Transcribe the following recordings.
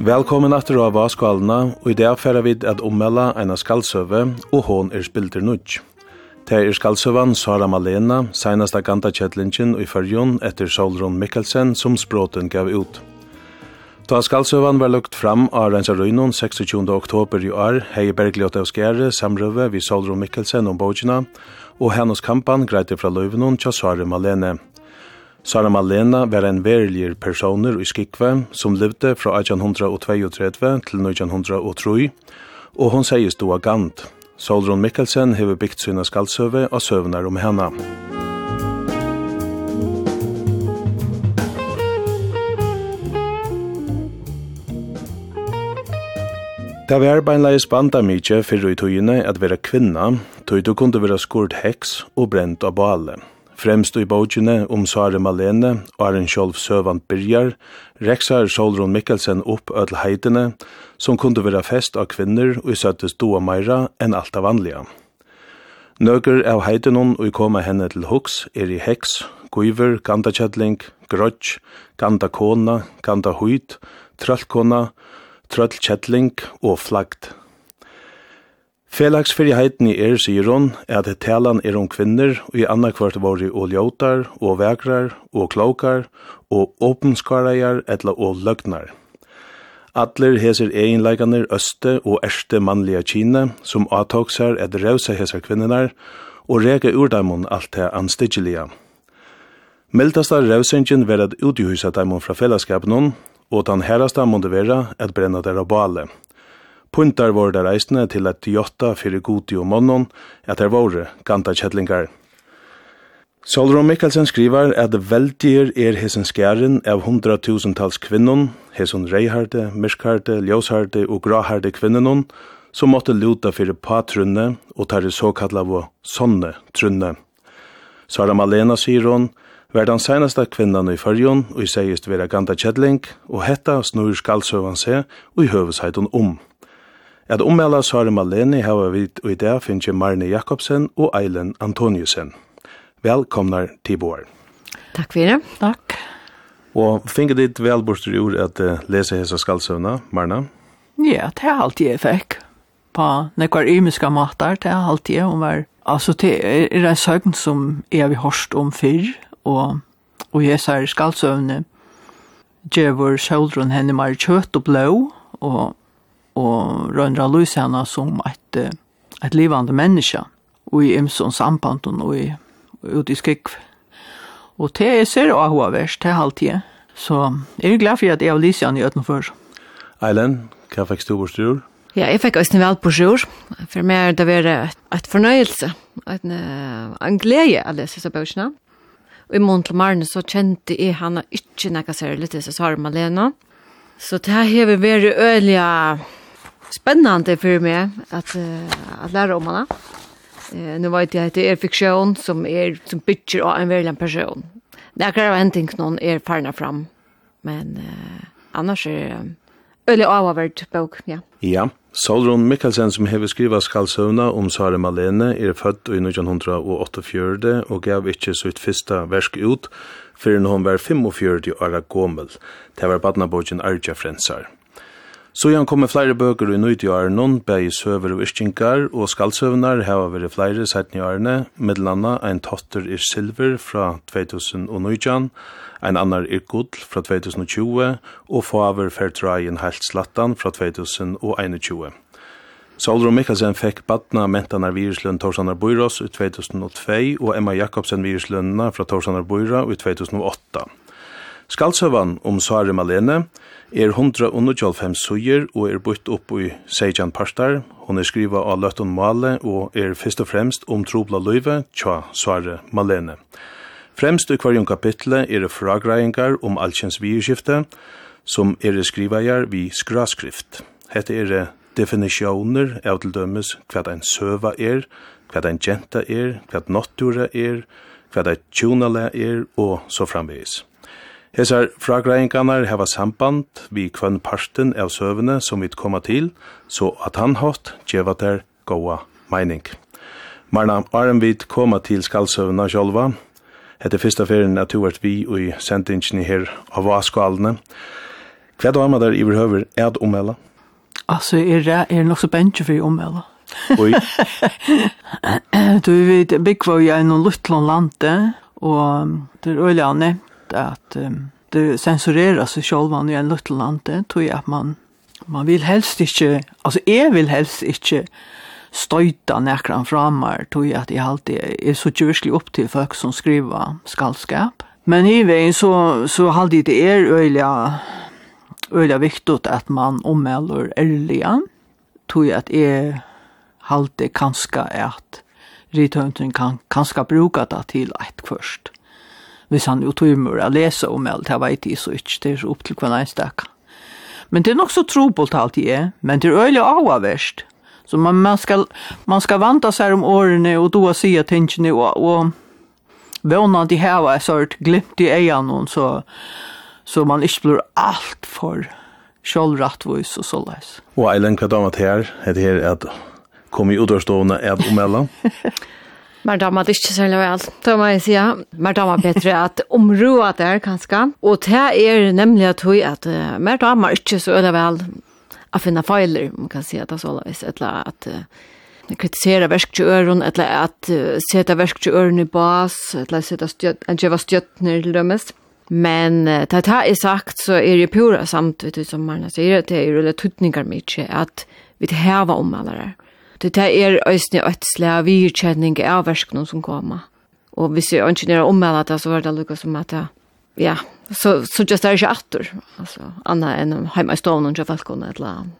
Velkommen aftur av Vaskvalna, og i dag færa vid at ommelda eina skaldsøve, og hon er spilter nudj. Det er skaldsøvan Sara Malena, seneste ganta kjettlingen i fyrjon etter Solron Mikkelsen som språten gav ut. Da skaldsøvan var lukt fram av Rensa Røynon 26. oktober i år, hei Bergljot av Skjære samrøve vi Solron Mikkelsen om bogina, og hennes kampan greite fra løyvenon til Sara Malene. Sara Malena var en verilig personer i Skikve som levde fra 1832 til 1903, og hon sies då agant. Solron Mikkelsen hever byggt sina skaldsøve og søvnar om henne. Det var beinleis banda mykje fyrir i tøyene at vera kvinna, tøy du kunde vera skurt heks og brent av bale. Fremst i bókjene om Sare Malene og Arjen Sjolv Søvand Birjar, reksar Solron Mikkelsen opp ødel heitene, som kunde vera fest av kvinner og i søttes doa meira enn alt av vanliga. Nøkker av heitenon og koma henne til hoks er i heks, guiver, gandakjadling, grøtj, ganda huid, trøllkona, trøllkjedling og flagd. Felags fyrir heiten i er, sier hon, er at talan er om kvinner, og i anna kvart var og ljótar, og vegrar, og klokar, og åpenskarajar, etla og løgnar. Atler heser egenleikene øste og erste mannlige kine, som avtok et at rausa heser kvinnenar, og reka ur alt det anstigelige. Meldasta rausingen var at utjuhusa dem fra fellesskapen, og den herasta måtte være at brenna der av bale. Puntar var der reisende til at jotta fyrir godi og månnen, at der var ganta kjettlingar. Solron Mikkelsen skriver at veldier er hesen skæren av hundratusentals kvinnon, hesen reiharde, myrkharde, ljósharde og graharde kvinnon, som måtte luta fyrir patrunne og tar i såkalla vå sonne trunne. Sara Malena sier hon, var den senaste kvinnan i fyrjon og i segist vera ganda kjedling, og hetta snur skalsøvan seg og i høvesheiton om. At ommela Sara Malene hava vit og i dag finnje Marne Jakobsen og Eilen Antoniusen. Velkomnar til vår. Tack för det. Tack. Och finger ditt välborster ur at uh, lese hessa skaldsøvna, Marna? Ja, det er alltid jeg fikk. På nekvar ymiska matar, det er alltid jeg. var... altså, det er en søgn som jeg har hört om fyrr, og, og jeg sier skaldsøvne, Gjevor Sjøldron henne mer kjøtt og blå, og, og Røndra Lys henne som et, et livande menneske, og i Imsons samband og i ut i skikv. Og det er ser og hva vers, det er alltid. Så jeg er glad for at jeg har lyst igjen i øten før. Eilen, hva fikk du på styr? Ja, jeg fikk også vel på styr. For meg er det vært et, fornøyelse, en, en glede å lese disse bøkene. Og i måned til morgen så kjente jeg henne ikke noe særlig til Cesar Malena. Så det har vært øyelig spennende for meg at, at lære om henne. Eh, nu vet jag att det är fiktion som är som bygger av en verklig person. Det är vara en ting någon är farna fram. Men eh, annars är det Eller avaverd bok, ja. Ja, Solron Mikkelsen som hever skriva skalsøvna om Sare Malene er født i 1948 og gav ikkje sitt fyrsta versk ut før hun var 45 år gammel. Det var badnabogen Arja Frensar. Så igjen kommer flere bøker i nøyt i årene, begge søver og iskinkar, og skaldsøvnar heva vært flere setten i årene, medlanda en totter i silver fra 2019, en annar i gull fra 2020, og faver ferdreien helt slattan fra 2021. Solro Mikkelsen fekk badna mentanar viruslønn Torsanar Bøyros i 2002 og Emma Jakobsen viruslønna fra Torsanar Bøyra i 2008. Skaldsøvan om Sare Malene, er 195 suger og er bytt opp i Seijan Parstar. Hon er skriva av Løtton Male og er først og fremst om trobla løyve, tja svare Malene. Fremst i hverjon kapitlet er det fragreiengar om alkjens vidskifte, som er skrivajar vi skraskrift. Hette er det definisjoner av til dømes hva ein søva er, hva ein jenta er, hva natura er, hva ein tjonale er, og så framvegis. Hesar fragreiingarnar hava samband vi kvann parten av søvene som vi koma til, så at han hatt djeva der goa meining. Marna, arm vi koma til skalsøvna sjolva, hette fyrsta ferien at du vært vi og i sendingen her av vaskalene. Hva var man der i behøver er det ommelda? Altså, er det er nok så bensje for ommelda. Oi. du vet, bygg var jo en luttland lande, og det er øyne viktigt att um, det sensurera sig själva i en liten land tror jag at man man vill helst inte alltså jeg vill helst inte støyta nekran framar tror jag att jeg alltid er så tjurslig upp till folk som skriver skallskap. Men i veien så, så hade det är öjliga, öjliga viktigt att man ommelder ärliga. Tror jag att är halde kanska att rithönten kan kanska bruka det till ett först hvis han jo tøymer å lese om alt, jeg vet ikke så ikke, det er opp til hver eneste. Men det er nok så trobult alt det er, men det er øyelig avverst. Så man, man, skal, man skal vanta seg om årene og då sier tingene og, og vana de her var sort glimt i eian noen, så, så man ikke blir alt for sjølvrattvis og såleis. Og Eilen, hva damer til her? Det her at kom i utårstående er omellan. Men damer det ikke særlig vel, da må jeg si. Men damer bedre at området der, kanskje. Og det er nemlig at hun at uh, mer damer ikke så øde vel å finne feiler, man kan si at det er så løs, eller at uh, kritisere verskjøren, eller at uh, sette verskjøren i bas, eller sette stjøttene til dømes. Men uh, det er sagt, så er det pura samt, vet du, som Marna sier, det er jo litt tutninger mye, at vi har om alle det Det er øyne et slag virkjenning av verskene som kommer. Og hvis jeg ikke nere ommeldet det, så var det lukket som at, ja, så, så just det er ikke atter. Altså, annet enn hjemme i stående og folkene, et eller annet.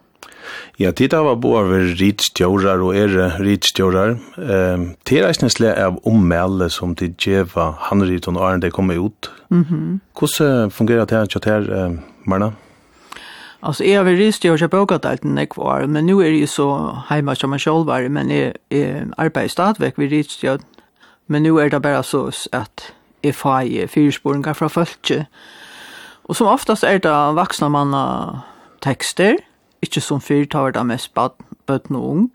Ja, det var bo av ritstjører og er ritstjører. Eh, det er ikke av ommelde som til djeva handrit og årene det kommer ut. Mm -hmm. Hvordan fungerer det her, Marna? Ja. Alltså jag vill rist jag köpa åt allt när kvar men nu är det ju så hemma som man själv var men är är arbetar stadväck vi rist jag men nu är det bara så att FI fyrspåringar från folket. Och som oftast är det vuxna manna texter, inte som fyrtar det mest bad bad ung.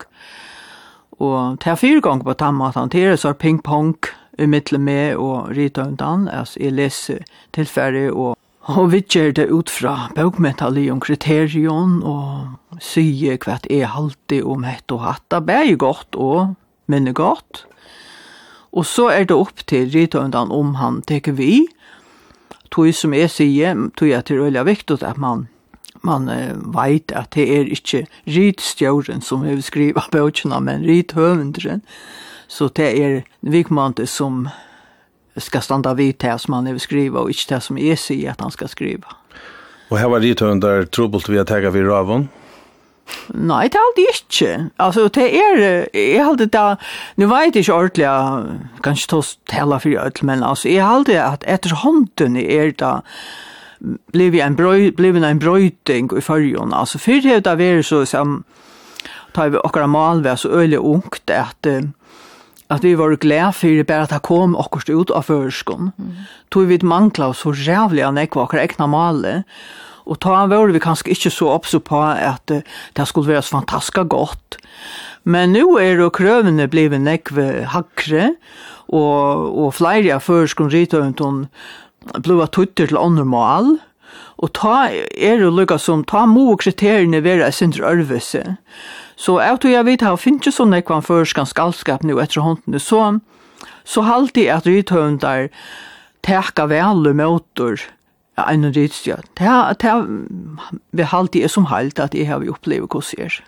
Och ta fyra gånger på tamma att hantera så ping pong i mitten med och rita undan. Alltså i läs tillfälle och Og vi gjør det ut fra bøkmetalli om kriterion og sier hva det er alltid om hett og hatt. Det er godt og minne godt. Og så er det opp til rytøyndan om han teker vi. Tog som jeg sier, tog jeg til øyla viktig at man, man veit at det er ikke rytstjøren som vil skrive bøkene, men rytøvendren. Så det er vikmante som ska standa vid det som han vill skriva och inte det som är sig att han ska skriva. Och här var det under trubbelt vi att täcka vid Ravon? Nei, det er aldri ikke. Altså, det er, jeg halte da, nu vet jeg ikke ordentlig, kanskje tås tala for ødel, men altså, jeg halte at etter hånden er da, blev en brøy, blev en brøyting i fyrjon. Altså, før det da var så som, tar vi okkara malve, så øyelig ungt, at uh, at vi var glede for bare at det kom akkurat ut av førskolen. Mm. Tog vi mangla oss så rævlig av nekva akkurat ekna male, og ta var vi kanskje ikke så oppså på at uh, det skulle være så fantastisk godt. Men nå er det krøvene blevet nekve hakre, og, og flere av førskån rytøvntån ble tutter til andre mal, og ta er det lukka som, ta må kriteriene være sin rørvelse. Mm Så jeg tror jeg vet at jeg finner sånn ekvann kan førskan skallskap nå etter hånden så, så halte jeg at rithøvndar teka vel møter en rithstjø. Det vi halte jeg som halt at jeg har opplevd hva sier.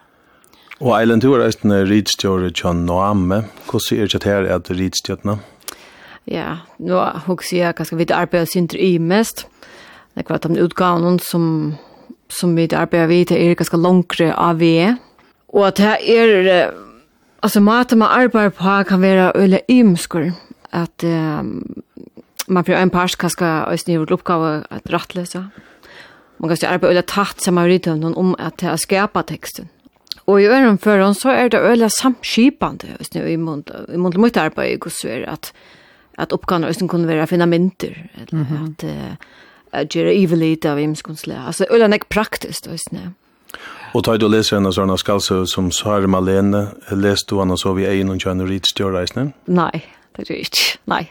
Og Eiland, du er en rithstjøret til Noamme. Hvordan er det her at rithstjøtene? Ja, nå husker jeg ganske vidt arbeidet sin i mest. Det var de utgavene som, som vi arbeider vidt er ganske langere av vi er Og at det er, altså maten man arbeider på kan være øyne ymskor, at um, man blir en pars kan skal øyne gjøre oppgave at rattløse. Man kan ikke arbeide øyne tatt som samaritanen om at det er skapa teksten. Og i øren for så er det øyne samskipande øyne i måned til mitt arbeid i er at, at oppgavene øyne kunne være fundamenter, eller mm -hmm. at uh, gjøre ivelit av imskonsle. Altså øyne er praktisk øyne. Og tar du og leser en av sånne skalse som Sare Malene, leste du henne så vi är og kjønner ritt stjørreisene? Nei, det er ikke, nei.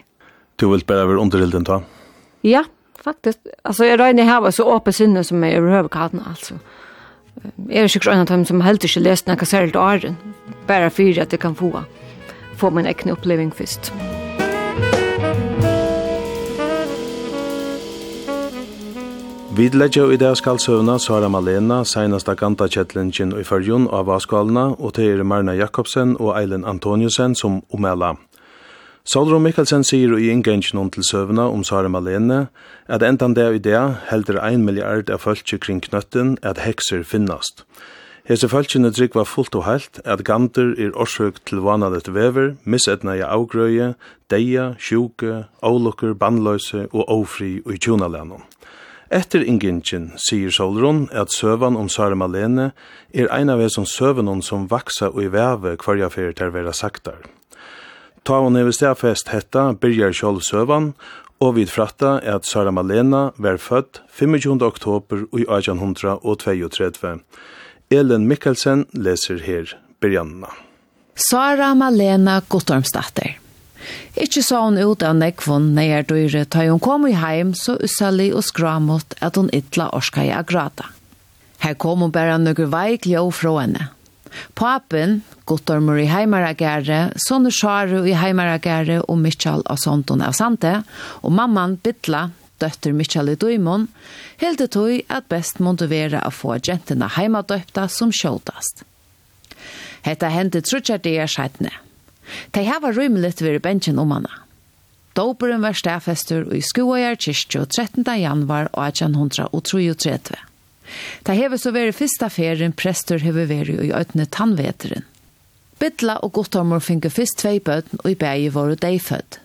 Du vil bare være underhilden ta? Ja, faktisk. Altså, jeg regner her var så åpen sinne som jeg overhøver katten, altså. Jeg er sikkert en av dem som helt ikke leste noe særlig åren, bare for at jeg kan få, få min egen oppleving først. Musikk Vi leggja i det skal søvna Sara Malena, senasta gantakjettlingen i fyrjun av Askalna, og til er Marna Jakobsen og Eilen Antoniusen som omela. Solron Mikkelsen sier i ingengen til søvna om Sara Malene at endan det i det helder ein milliard av fölkje kring knøtten at hekser finnast. Hese fölkjene var fullt og heilt at gander er orsøk til vanadet vever, misetna i avgrøye, deia, sjuke, avlukker, bandløse og ofri og i tjonalennom. Etter ingingen sier Solron at søvan om Sara Malene er ein av som søvanon som vaksa og i veve kvarja fyrir til vera saktar. Ta hon hever stafest hetta byrjar sjolv søvan, og vid fratta er at Sara Malena var født 25. oktober i 1832. Elen Mikkelsen leser her byrjanna. Sara Malena Gottormsdatter Ikke sa hun ut av nekvån når jeg døyre, ta hun kom i heim så usalli og skramot at hun ytla orska i agrata. Her kom hun bare noe veik jo fra henne. Papen, Guttormur i Heimaragere, Sonne Sjaru i Heimaragere og Mitchell av Sonton av Sante, og mamman Bittla, døtter Mitchell i Døymon, helt det tog at best måtte være å få jentene heimadøpta som kjøldast. Hetta hendte trutjar det er skjøttene. De hava rymelig ved bensjen om henne. Doperen var stafester i Skuajar kyrkjø 13. januar 1833. Det heve så veri første ferien prester heve veri i øytne tannveteren. Bittla og Guttormor finke fyrst tvei bøten og i bægi var dei født.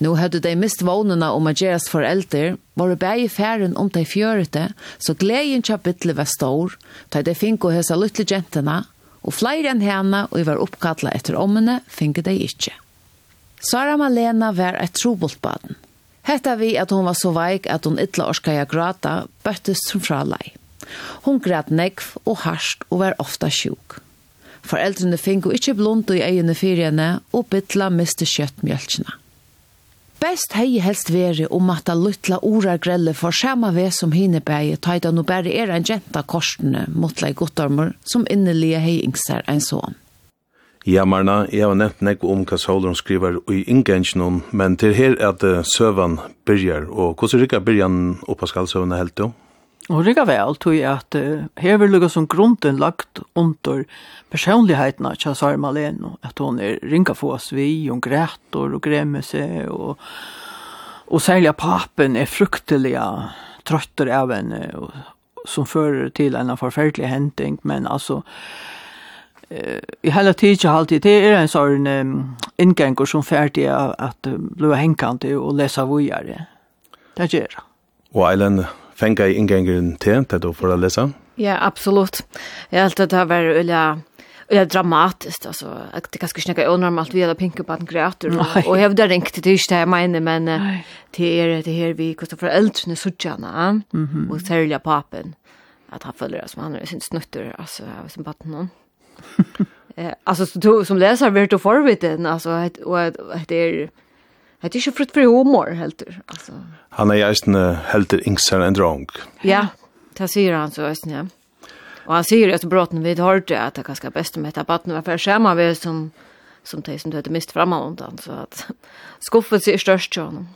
Nå hadde de mist vånene om å gjøres forelder, var det bare færen om de fjørete, så gleden til Bittla var stor, da de finko hese lytte jentene, og flere enn henne og var oppkattlet etter ommene, finket de ikke. Sara Malena var et trobult baden. Hetta vi at hon var så veik at hon ytla orska jeg grata, bøttes som fra lei. Hon græt nekv og harsht og var ofta sjuk. Foreldrene finko ikkje blond i egene fyrjene og bytla miste kjøttmjølkjene. Best hei helst veri om at a luttla orargrelle for sama ve som hinebæge taida no bæri er en jenta korsene motla i gottormur som innelige hei ingsar en sån. Ja, Marna, jeg har nevnt nekko om hva Solon skriver i ingenjnum, men til her er at søvan byrjar, og hvordan rikka byrjan oppa skalsøvna helt du? Og det vel, tog jeg at uh, her vil lukka som grunden lagt under personligheten av Kjassar Maleno, at hun er ringa for oss vi, hun grætor og gremmer seg, og, og særlig papen er fruktelig trøtter av henne, og, som fører til en forferdelig hending, men altså, uh, i hele tiden alltid, det er en sånn um, innganger som ferdig at uh, blir hengkant og lesa vujere. Det gjør det. Og Eilen, fänga i ingången till det då för att läsa? Ja, absolut. Jag allt det här var öliga Ja, dramatiskt alltså. Det kanske snacka onormalt vi hade pinka på en kreatur och hävdar ringt det inte här men men er är det här vi kostar för äldre så tjäna. Mhm. Och sälja papen att han följer som han är sin snutter alltså som batten hon. Eh alltså som läser vart du förviten alltså och det är Det är inte frukt för humor helt alltså. Han är just en helt ingsar enn drunk. Ja, det säger han så just ja. Och han säger att brotten vid har det att det kanske bäst med att batten var för skärma vi som som det som du hade mist framan undan så att skuffet sig störst ju honom.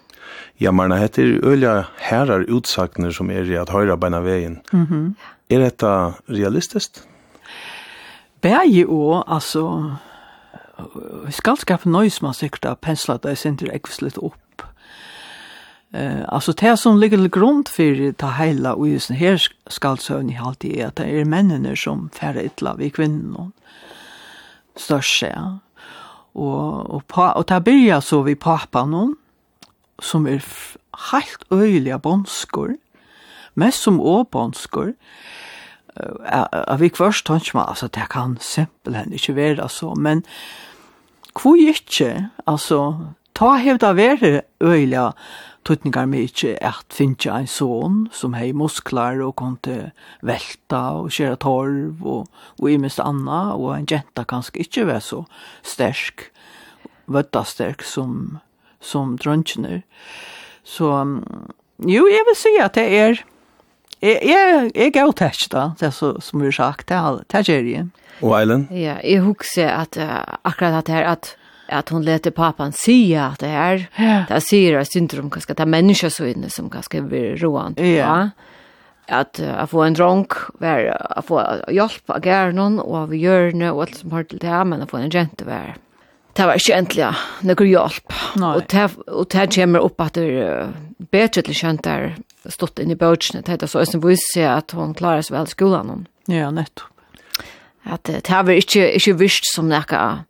Ja, men det heter öliga herrar utsakner som är i att höra beina vägen. Mm -hmm. Är detta realistiskt? Bäge och alltså skallskap nøys man sikkert att penslet det sinter ekvislet opp. Eh, altså det som ligger til grund for ta heila og just her skallsøvn i halvtid er at det er mennene som færre ytla vi kvinnen størst seg. Ja. Og, og, pa, og det byrja så vi papanen som er helt øyelige bånskor, mest som åbånskor, at vi først tanker meg, altså det kan simpelthen ikke være så, men Hvor ikke, altså, ta hevda vere øyla tutningar med ikkje at finnja ein son som hei musklar og konte velta og kjera torv og, og imest anna, og en jenta kanskje ikkje var så sterk, vøtta sterk som, som drønkjener. Så jo, jeg vil si at det er Jeg, jeg, jeg er jo da, det er så, som vi har sagt, det er, det er jeg. Og Eilen? Ja, jeg husker at uh, akkurat at det her, at, at hun lette papan sige at det her, ja. det sier jeg syndrom, kanskje, det er inne som kanskje blir roant. Ja. At uh, få en dronk, vær, at få hjelp av gærnen, og av hjørne, og alt som har til det her, men at få en jente vær. Det var ikke endelig noe hjelp. Nei. Og det, og det kommer opp at det er bedre til kjent der, stått inn i bøtjene, det heter så Øystein Boise at hun klarer seg vel i skolen. Ja, nettopp. At det har vi ikke, ikke visst som nekka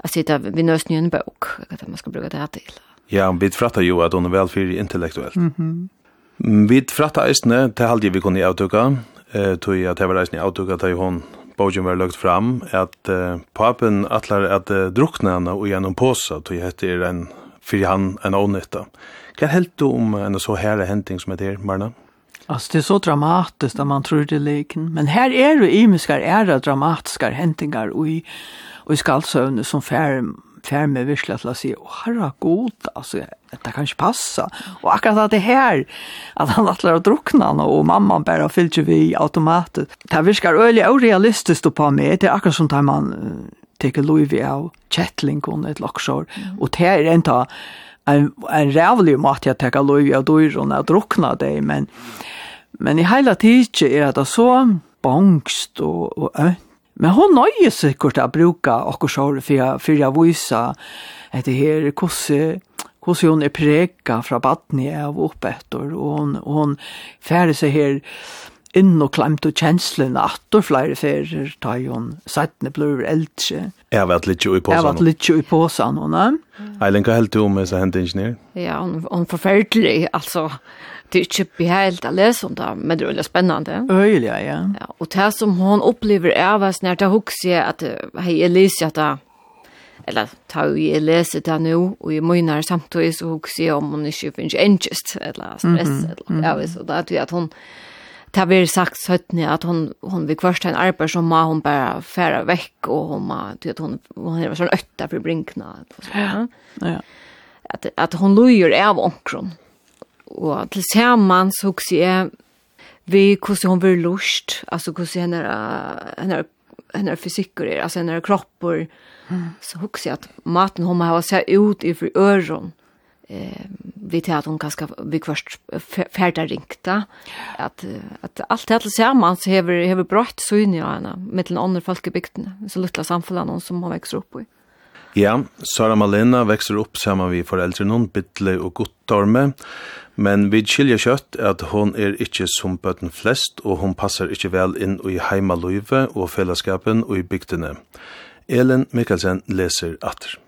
at sitta ved nøsten i en bok, at man skal bruke det her til. Ja, vi frattar jo at hon er velfyrig intellektuelt. Mm -hmm. Vi frattar eisne, det halde vi kunne avtuka, eh, tog at det var eisne avtuka til hon bogen var lagt fram, at eh, papen atlar at eh, drukna henne og gjennom påsa, tog hette er en, fyrir han en ånytta. Mm Hva helt du om en så herre henting som heter Marna? Alltså det är så dramatiskt att man tror det leken. Men här är det imiskar ära dramatiska hentingar och i, och i skallsövne som fär, fär med virkelig till att säga Åh herra god, alltså det kan inte passa. Och akkurat att det här att han attlar att han, och mamman bara fyllde vi automatet. Det viskar öliga orealistiskt på mig. Det är akkurat som där man äh, teker Louis av kättling och ett locksår. Och det är inte en, en rävlig mat jag tenker lov av døren og drukna dig men, men i hela tiden er det så bangst og, og ønt. Men hon nøye sikkert å bruke akkurat sjål for jeg viser etter her hvordan hvordan hon er preka fra badni av oppetter, og hon, hon færre seg her inn og klemt og at atter flere ferier, da hun settene blir eldre. Jeg har vært litt jo i påsen. Jeg har vært litt jo i påsen, hun er. Eilen, hva helt du om disse hendte? Ja, hun, hun forferdelig, altså. Det er ikke behelt å lese om det, men det er veldig spennende. Øyelig, ja, ja. ja. Og det som hun opplever er, var snart det husker jeg at hei, jeg leser at det, eller ta jo jeg leser det nå, og jeg mønner samtidig så husker jeg om hun ikke finner engest, eller stress, mm -hmm. eller ja, så det er at hun det har sagt søttene at hon, hon vil kvørst en arbeid som må hon bare fære vekk, og hon må, du vet, hon, hon er sånn øtta for brinkna. Ja, ja. At, at hon lujer av omkron. Og til sammen så husker jeg vi hvordan hon blir lust, altså hvordan henne, henne, henne fysikker er, altså henne kroppor, mm. så husker jeg at maten hon må ha seg ut i for øron, eh vi tar att hon kanske vi først färda ringta att att allt det till samman så har vi har brått så in i ena mellan andra folk i så lilla samfällan någon som har växt upp i. Ja, Sara Malena växer upp samman vi föräldrar någon bittle och gottorme men vi skiljer kött att hon är inte som böten flest och hon passar inte väl in i heimalöve och fällskapen och i bygdene. Ellen Mikkelsen läser atter.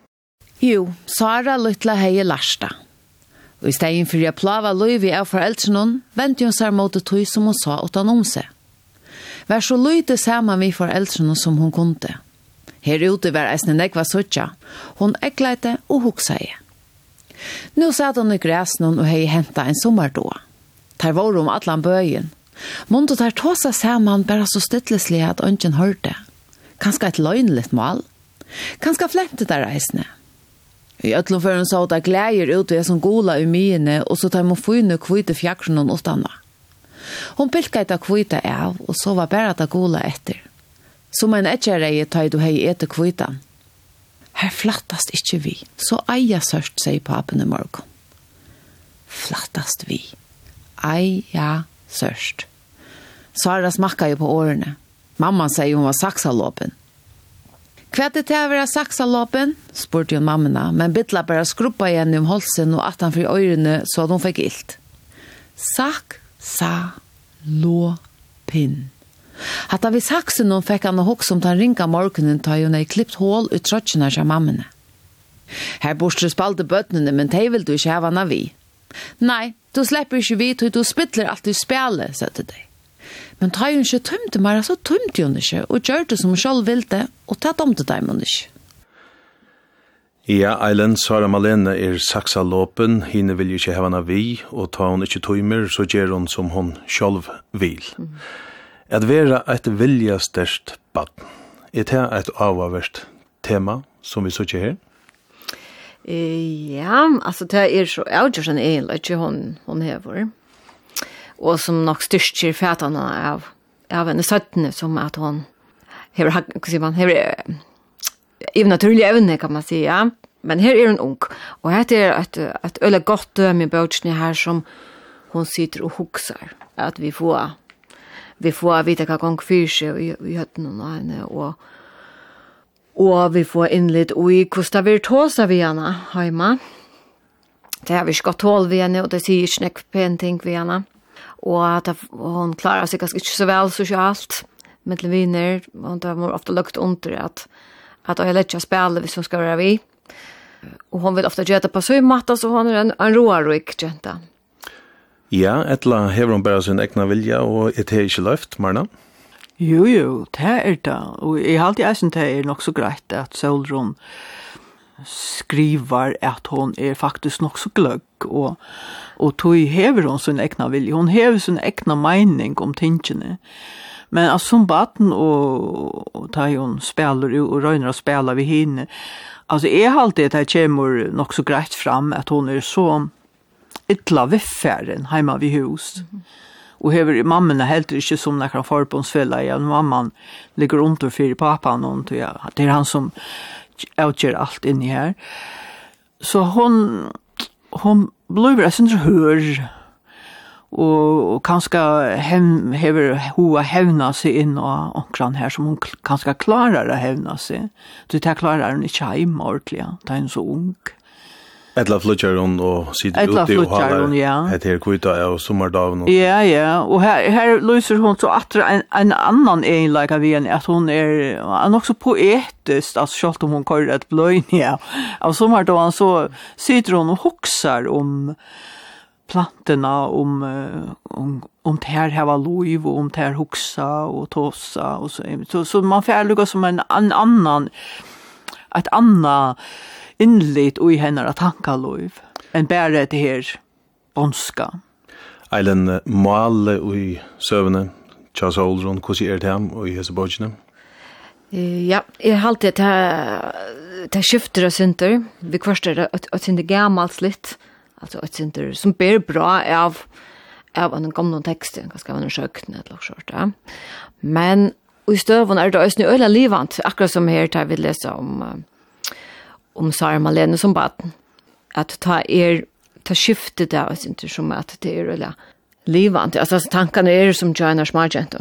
Jo, Sara Lytla hei Larsta. Og i stegin fyrir jeg plava løyvi av foreldrene, hun, vent hun seg mot det tøy som hun sa utan om seg. Vær så løyte saman vi foreldrene som hun kunde. Her ute var eisne nekva suttja. Hun ekleite og huksa i. Nå satt hun i græsen og hei henta en sommardåa. Tar var om atlan bøyen. Mundt tar tåsa saman bare så styttleslig at ønsken hørte. Kanska et løgnligt mal. Kanska flentet der eisne. Kanska I ætlum føren sa at glæger ut ved som gola i myene, og så tar man fyne kvite fjaksjon og utanna. Hon pilka etter kvite av, og så var bare at gola etter. Som en etjereie tar du hei etter kvitan. Her flattast ikkje vi, så eia sørst, sier papen i morgon. Flattast vi. Eia sørst. Sara smakka jo på årene. Mamma sier hun var saksalåpen. Hva er det til å være saksalåpen? spurte hun mammena, men bytla bare skruppa igjen om holsen og at han fri øyrene så at hun fikk ilt. Sak, sa, lå, pinn. Hatta vi saksen hon fikk han å hokk om den ringa morgenen ta hun ei klippt hål ut trøtjene av mammene. Her borste spalte bøtnene, men de vil du ikke hava vi. Nei, du slipper ikke vi, du spittler alt du spjale, søtte deg. Men ta hun ikke tømte meg, så tømte hun ikke, og gjør det som hun selv ville, og ta dem til dem hun ikke. Ja, Eilen Sara Malene er saksa låpen, henne vil ikke hevna vi, og ta hun ikke tøymer, så gjør hun som hun selv vil. Mm. At være et vilja størst baden, er det et avavverst tema som vi så ikke her? Ja, altså det er så avgjørsen egentlig ikke hun, hun hever og som nok styrker fætene av, av henne søttene, som at hun hever, hva sier man, hever, i naturlig evne, kan man si, ja. Men her er hun ung, og her er et, et øyelig godt døm i bøtjene her som hun sitter og hukser, at vi får, vi får vite hva gang fyrer seg i, i høttene og henne, og Og vi får innlitt i hvordan vi tåser vi henne hjemme. Det har vi ikke gått hål vi henne, og det sier ikke noe pen ting vi henne och at hon klarar sig ganska inte så väl sosialt med viner, och det var ofte lagt under att at jeg lett ikke spille hvis hun ska være vi och hon vill ofta det på så matta så hon er en, en roarik jenta Ja, etla hever hon bare sin egna vilja, og et det ikke løft, Marna? Jo, jo, det er det. Og jeg har alltid eisen det er nok så greit at Solron skriver at hon er faktisk nok så gløgg, og, og tog hever hon sin egna vilje, hon hever sin egna mening om tingene. Men altså som baden og, og ta hon spelar og røyner og spelar vi hinne, altså är halt at att kommer nok så greit fram at hon er så ytla vifferen heima vid hus. Mm -hmm og hever mamman helt ikke som när han förbundsfälla igen mamman ligger runt och fyra pappan och det är han som avgjør alt inni her. Så hon, hon blir jeg synes hør, og, og kanskje hev, hever hun hevna seg inn og omkran her, som hun kanskje klarer å hevna seg. Så det klarer hun ikke hjemme ordentlig, da er hun så ung. Mm. Etla flutjar hon og sitter ute og halar. Ja. Et her kvita og sommardagen. Og... Ja, ja. Og her, her lyser hon så at en, en annan egenleika vi henne, at hon er, er nok så poetisk, altså selv om hon kører et bløyn, ja. Av sommardagen så sitter hon og hoksar om plantorna, om, om, om det här här var lov och om det här huxa och tossa och så. Så, så man får lukka som en, en annan, ett annan, innlit i hennara lov, enn bære det her bonska. Eilen male i søvne, Charles Oldron, hvordan er det ham og i Hesebogene? Ja, jeg har alltid det er skifter og synder. Vi kvarster det at synder gammalt litt, altså et synder som ber bra av av en gamle tekst, ganske av en sjøkken eller noe. Ja. Men i støvene er det også nøyla livant, akkurat som her tar vi lese om om Sara Malene som baden. Att ta er, ta skiftet där, jag inte som att det är eller livant. Alltså tankarna är som Joanna Smargento.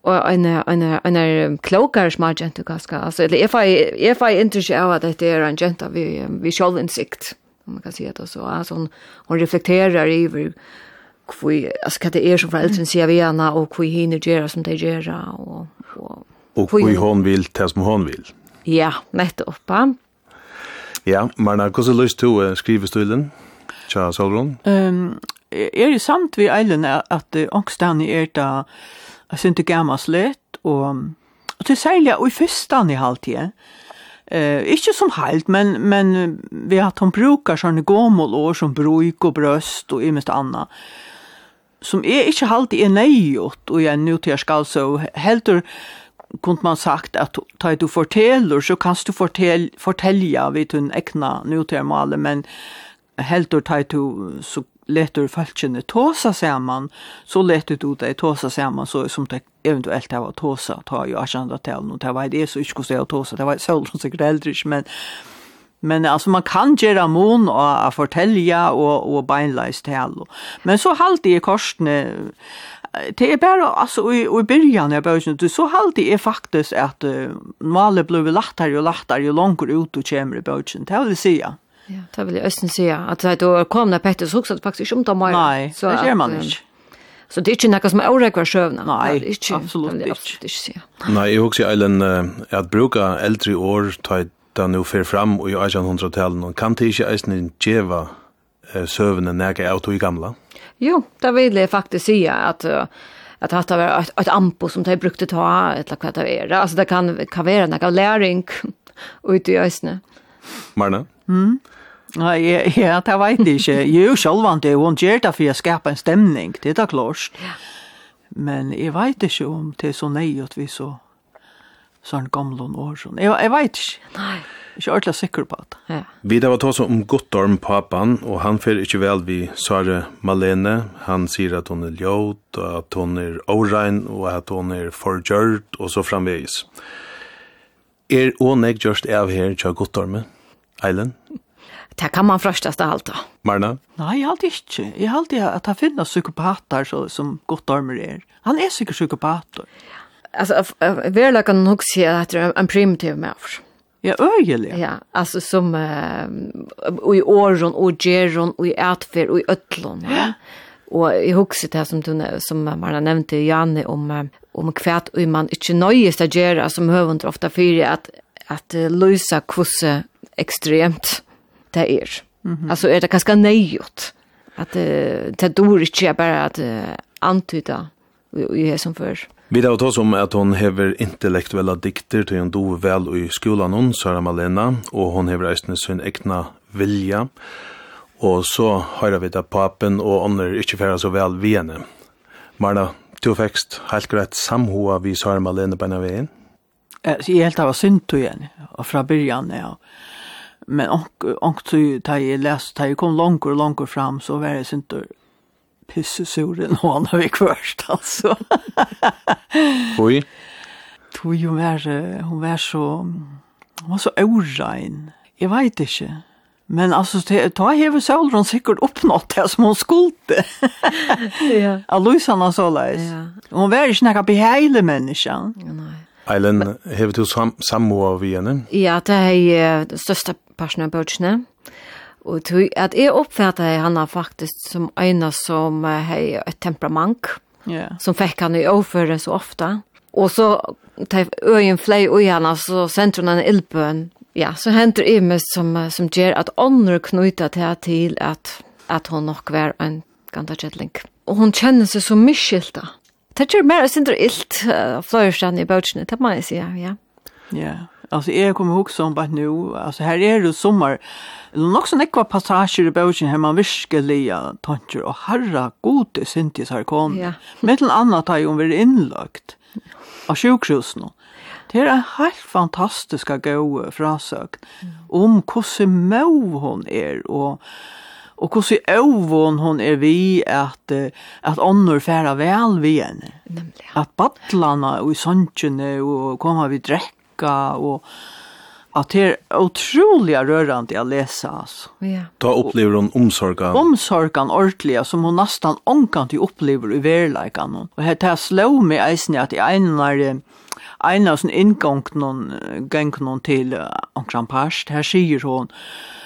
Och en, en, en, en klokare Smargento ganska. Alltså, eller if I, if I inte ser att det är en genta vi, vi självinsikt, om man kan säga det så. Alltså hon, hon reflekterar över hur, alltså vad det är som föräldrar ser vi henne och hur hinner göra som de gör och, och, och hur hon vill det som hon vill. Ja, nettopp. Ja. Ja, Marna, hvordan lyst du uh, skrivestylen? Tja, Solron? Um, er det sant vi eilen at uh, ångstene er da jeg synes det gammast litt, og, og til særlig og i fyrstene i halvtid, Eh, ikke som helt, men, men vi har hatt han bruker sånne gåmålår som bruk og brøst og imest annet som er ikke alltid er nøyot og jeg nå til jeg skal så heldur kunde man sagt att ta du fortäller så kan du fortäl fortälja vid en äkna nutermale men helt och ta du så letur falskene tåsa saman, så letur du deg tåsa saman, så som det eventuellt var tåsa, ta jo akkjandra til og det var det så ikke skulle tåsa, det var selv som sikkert eldre men, men altså man kan gjøre mån og, og fortelle og, og beinleis talen. Men så halte jeg korsene, det er bare, altså, i, i byrjan av bøysene, så halte jeg faktisk at uh, malet ble lattare og lattare jo langer ut og kommer i bøysene, det vil jeg si, Ja, Ja, det vil jeg østen si, at da kom det Petter, så hokset faktisk ikke om det mer. Nei, så det gjør man ikke. Så det er ikke noe som er åregvar sjøvna? Nei, ikke, absolutt ikke. Nei, jeg husker Eilen, at bruka eldre år, ta da nu fer fram og i 1800-tallet, kan det ikke eisen djeva søvne nega av to i gamla? Nei. Jo, det vill jag faktiskt säga att att hatta ett, ett ampo som de brukte ta ett vad det er. Alltså det kan kan vara några läring ut i ösnen. Marna? Mm. Nej, ja, ja, det vet jeg inte. Jo, självant det hun gjør det för å skape en stämning, det är da klart. Ja. Men jag vet inte om det er så nøy att vi så sånn gamle år. Jeg, jag vet ikke. Nej ikke ordentlig sikker på det. Ja. Vi da var tås om Guttorm papan, og han fer ikke vel vi Sare Malene. Han sier at hun er ljød, at hun er årein, og at hun er forgjørt, og så framvegis. Er åneg gjørst av her til Guttorme, Eilen? Det kan man frøstast av alt da. Marna? Nei, jeg halte ikke. Jeg halte at han finnes psykopater så, som Guttormer er. Han er sikkert psykopater. Altså, verleggen nok sier at det er en primitiv med. Ja, øyelig. Ja, alltså som uh, i åren och geron och i ätfer och i ötlon. Ja. Och jeg husker det som du som man nämnde Janne om om kvärt och man inte nöjes å gjøre, som hövund ofta at, att att løse kusse extremt det är. Er. Mm -hmm. Altså er det ganske nøyot. At att det dår bare bara att antyda i, i som för. Vi har tås om at hon hever intellektuella dikter til hon do vel i skolan hon, Sara Malena, og hon hever eisne sin egna vilja, og så har vi da papen og ånder ikkje færa så vel vi henne. Marna, du fekst helt greit samhoa vi Sara Malena på henne veien? Jeg helt av synd igjen, og fra byrjan, ja. Men ångt så ta jeg lest, ta jeg kom langt og langt fram, så var jeg synd pissesur enn hon har vi kvørst, altså. Oi? Tog jo mer, hun var så, hun var så øvrein. Jeg vet ikke. Men altså, ta heve Sølron sikkert oppnått det som hun skulle. ja. Aluisana så leis. Ja. Hun var ikke nekka beheile menneska. Ja, nei. Eilen, hever du sam sammoa vi henne? Ja, det er største personen av bøtsene. Og tog at jeg oppfattet han faktisk som en som hei et temperament, yeah. som fikk han i overføre så ofte. Og så tar øyen flei og gjerne, så sender hun en ildbøn. Ja, så henter det meg som, som gjør at ånder knyter til til at, at hun nok var en gantakjettling. Og hun kjenner seg så miskilt da. Det gjør mer og sindre ilt, uh, fløyerstand i bøtjene, det må jeg si, ja. Ja. Yeah. Alltså är kommer ihåg som bara nu, alltså här är det sommar. Det är också ekva passager i boken här man virkeliga tanker och herra gode syntis har kom. Ja. Med en annan tag om vi inlagt av sjukhusen. Det är en helt fantastisk god frasökt om hur mov hon är och Och hur så ovon hon är vi att att annor färra väl vi henne. Nämligen. Att battlarna och i sanchene och komma vi dräck lycka og at det er utrolig rørende att läsa alltså. Ja. Då upplever hon omsorgen. Omsorgen ordentlig, som hon nästan omkant upplever i verkligheten. Och här tar slå mig eisen att i en av en av sin inngang noen gång någon till omkring past. Här säger hon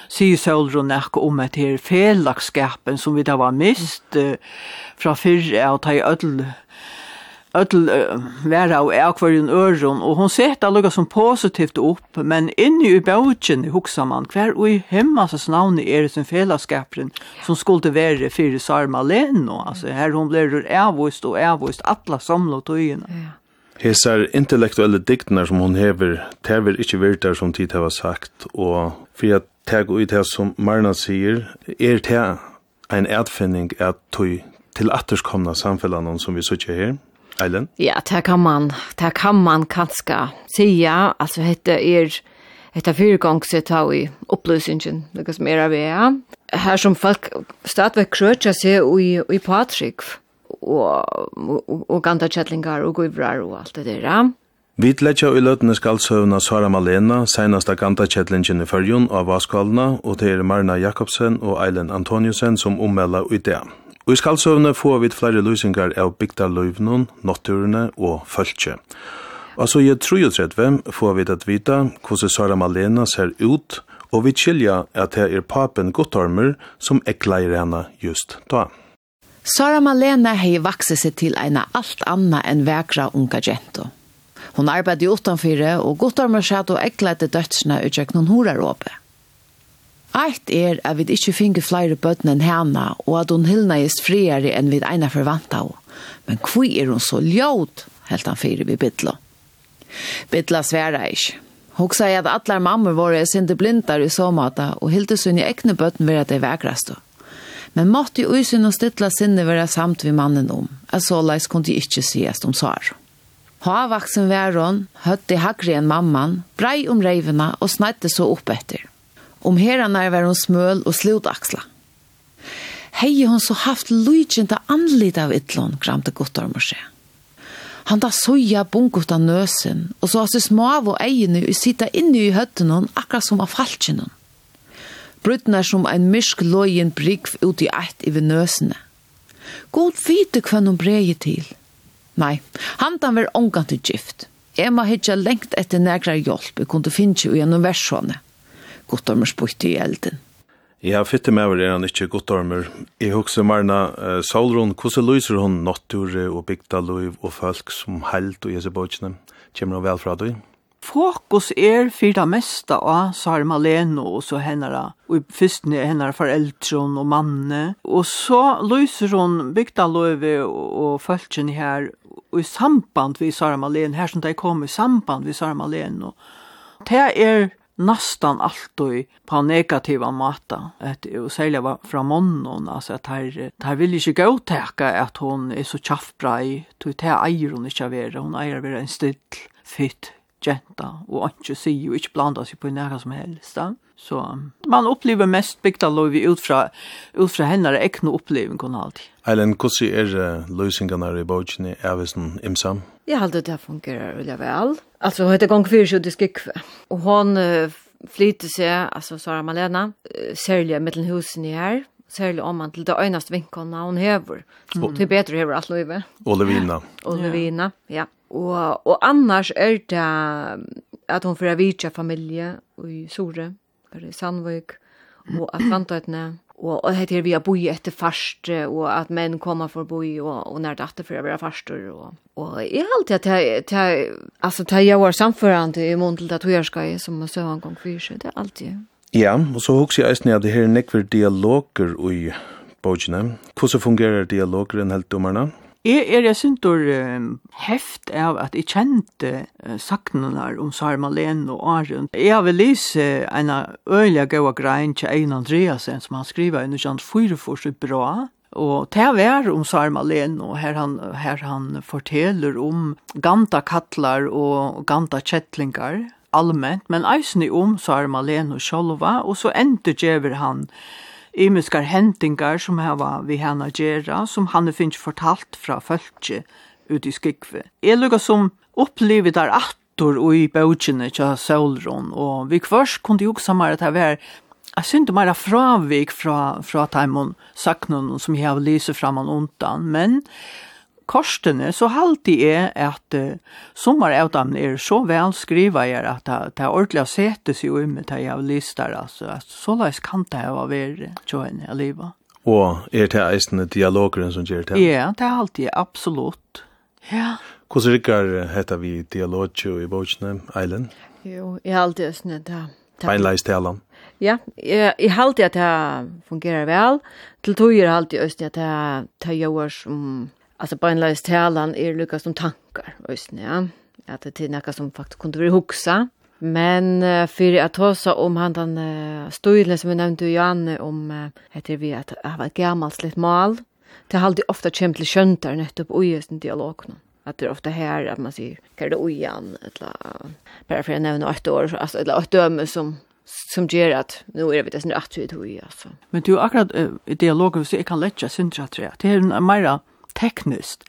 sier Sølron nekko om et her felagskapen som vi da var mist uh, fra fyrre og ta i ødel öll uh, vera og er kvarjun øron, og hon seta lukka som positivt upp men inni i baugen i man kvar og i hemmasas navni er sin felaskapren som skulle være fyrir Sarma Leno, altså her hon blir avvist og avvist atla samla tøyina. Ja. Hesar intellektuelle diktnar som hon hever, tever ikkje virtar som tid hava sagt, og fyrir at teg og i det som Marna sier, er det ein erdfinning at tøy til atterskomna samfellan som vi sutja her, Eilen? Ja, det kan man, det kan man kanska säga. Alltså hette er hetta fyrgångset ta i upplösningen, det som er av er. Her som folk stadigvæk krötja seg i, i Patrik og, og, og ganda kjettlingar og guivrar og alt det der. Vi tletja i løtene skaldsøvna Sara Malena, senast av Ganta kjettlingen i fyrjun av Vaskvalna, og det er Marna Jakobsen og Eilen Antoniusen som ommelda ut det. Og i skaldsøvne får vi flere løsninger av bygda løyvnene, natturene og følge. Og så i 33 får vi at vita hvordan Sara Malena ser ut, og vi kjelja at det er papen Gottormer som ekleier henne just da. Sara Malena har vakset seg til en alt anna enn vekra unga jento. Hon arbeidde utanfyrre, og Gottormer satt og ekleide dødsene utjekk noen horaråpet. Eit er at vi ikkje finge flere bøtten enn hana, og at hun hilna ist friare enn vi eina forvanta av. Men kvi er hun så ljåd, helt han fyrir vi bytla. Bytla sværa ikkje. Hon sier at allar mammer våre er sinde blindar i såmata, og hilde sunn i ekne bøtten vera det vekrastu. Men måtte jo usun og stytla sinne vera samt vi mannen om, at såleis kunne de ikkje sies om svar. Havaksen væron, høtti hakri enn mamman, brei om reivena og snætte så opp etter. Om herrarna var hon smøl og slutaksla. Hei hon så haft lujtjenta anlit av ytlån, kramte Guttormor seg. Han da soja bungot av nøsen, og så hans smav og eiene og sitta inne i høtten hon, akkurat som av falskjen hon. Brutna som ein mysk lojen brygg ut i eit iver nøsene. God vite hva hon bregi til. Nei, handan var ångan til gift. Jeg må hitja lengt etter negra hjelp, jeg kunne finne jo gjennom versjåne guttormer spytte i elden. Ja, fitte med over er han ikke guttormer. Jeg husker Marna uh, Solron, hvordan lyser hun nattur og bygdaløyv og folk som held og Jesebøtjene? Kjemmer hun vel fra deg? Fokus er for det meste av Sara Maleno og så henne, og først henne foreldre og manne. Og så lyser hun bygdaløyve og følgene her, og i samband vi Sara Maleno, her som de kom i samband vi Sara Maleno. Det er nästan alltid på negativa mata att och sälja från mannen alltså att här här vill ju gå täcka att hon är så chaffbra i tog till eier hon inte vara hon eier vara en still fitt jenta och inte se ju inte blanda sig på några som helst. Då. Så man upplever mest bygda lov ut fra, ut fra henne er ikke noe oppleving kunne alltid. Eilen, hvordan er uh, løsningene i bøkene er hvis den imsam? Jeg halte det fungerer veldig vel. Altså, hun heter Gong Fyrsjø, det skikve. Og hun uh, flyter seg, altså Sara Malena, uh, særlig mellom husene her, særlig om man til det øyneste vinkene hun hever. Mm. Til bedre hever alt løyve. Og Levina. Og Levina, ja. Og, og annars er det at hun får vidtja familie i Sore, i Sandvik, og at vantøytene, og, og det her vi har boi etter fast, og at menn kommer for boi, og, og nært etter for å være fastur og, og jeg har alltid at jeg, altså, ta jeg var samførende i måneden til at jeg skal, som så søvann gang for det er alltid. Ja, og så husker jeg eisen at det her nekver dialoger i bøkene. Hvordan fungerer dialoger enn helt dommerne? Jeg er jeg synes um, heft av at jeg kjente uh, saknene om Sara Malene og Arun. Jeg har vel lise uh, en øyla gode grein til Ein Andreasen som han skriva i Nusjant Fyrefors i Bra. Og det var om Sara Malene og her han, her han forteller om ganta kattlar og ganta kjettlingar allmänt, men eisne om Sara Malene og Sjolva, og så endte gjever han imiskar hendingar som hava vi hana gjerra, som han er finnst fortalt fra fölkje ut i skikve. Jeg lukka som opplivet er attor og i bautjene tja Solron, og vi kvars kunde jo samar at her var Jeg synes det var fravik fra, fra Taimon Saknon som jeg har lyset fram og undan, men korstene så halte jeg at uh, sommerautamene er så vel skriva jeg at det, det er ordentlig å sete seg om det jeg har lyst der, altså. At så løs kan det jo være tjøen i livet. Og er det eisende dialogeren som gjør det? Ja, det er alltid, absolutt. Ja. Hvordan rikker heter vi dialogio i bøkene, Eilen? Jo, jeg har alltid eisende det. Beinleis talan. Ja, jeg, jeg halte at det fungerer vel. Til tog er alltid østene at det gjør som alltså på en läs talan är Lukas som tankar ösn ja. Att det är något som faktiskt kunde vi huxa. Men uh, för att ta om han den uh, stolen som vi nämnde ju Janne om uh, heter vi att ha ett gammalt litet mal. Det har alltid ofta känt till köntar nettopp och just en dialog nu. Att det är ofta här att man säger kan det ojan? Eller bara för att nämna ett år alltså eller ett döme som som ger att nu är det vet jag att vi alltså. Men du akkurat i dialogen så jag kan lägga syntra tror jag det är en mera tekniskt.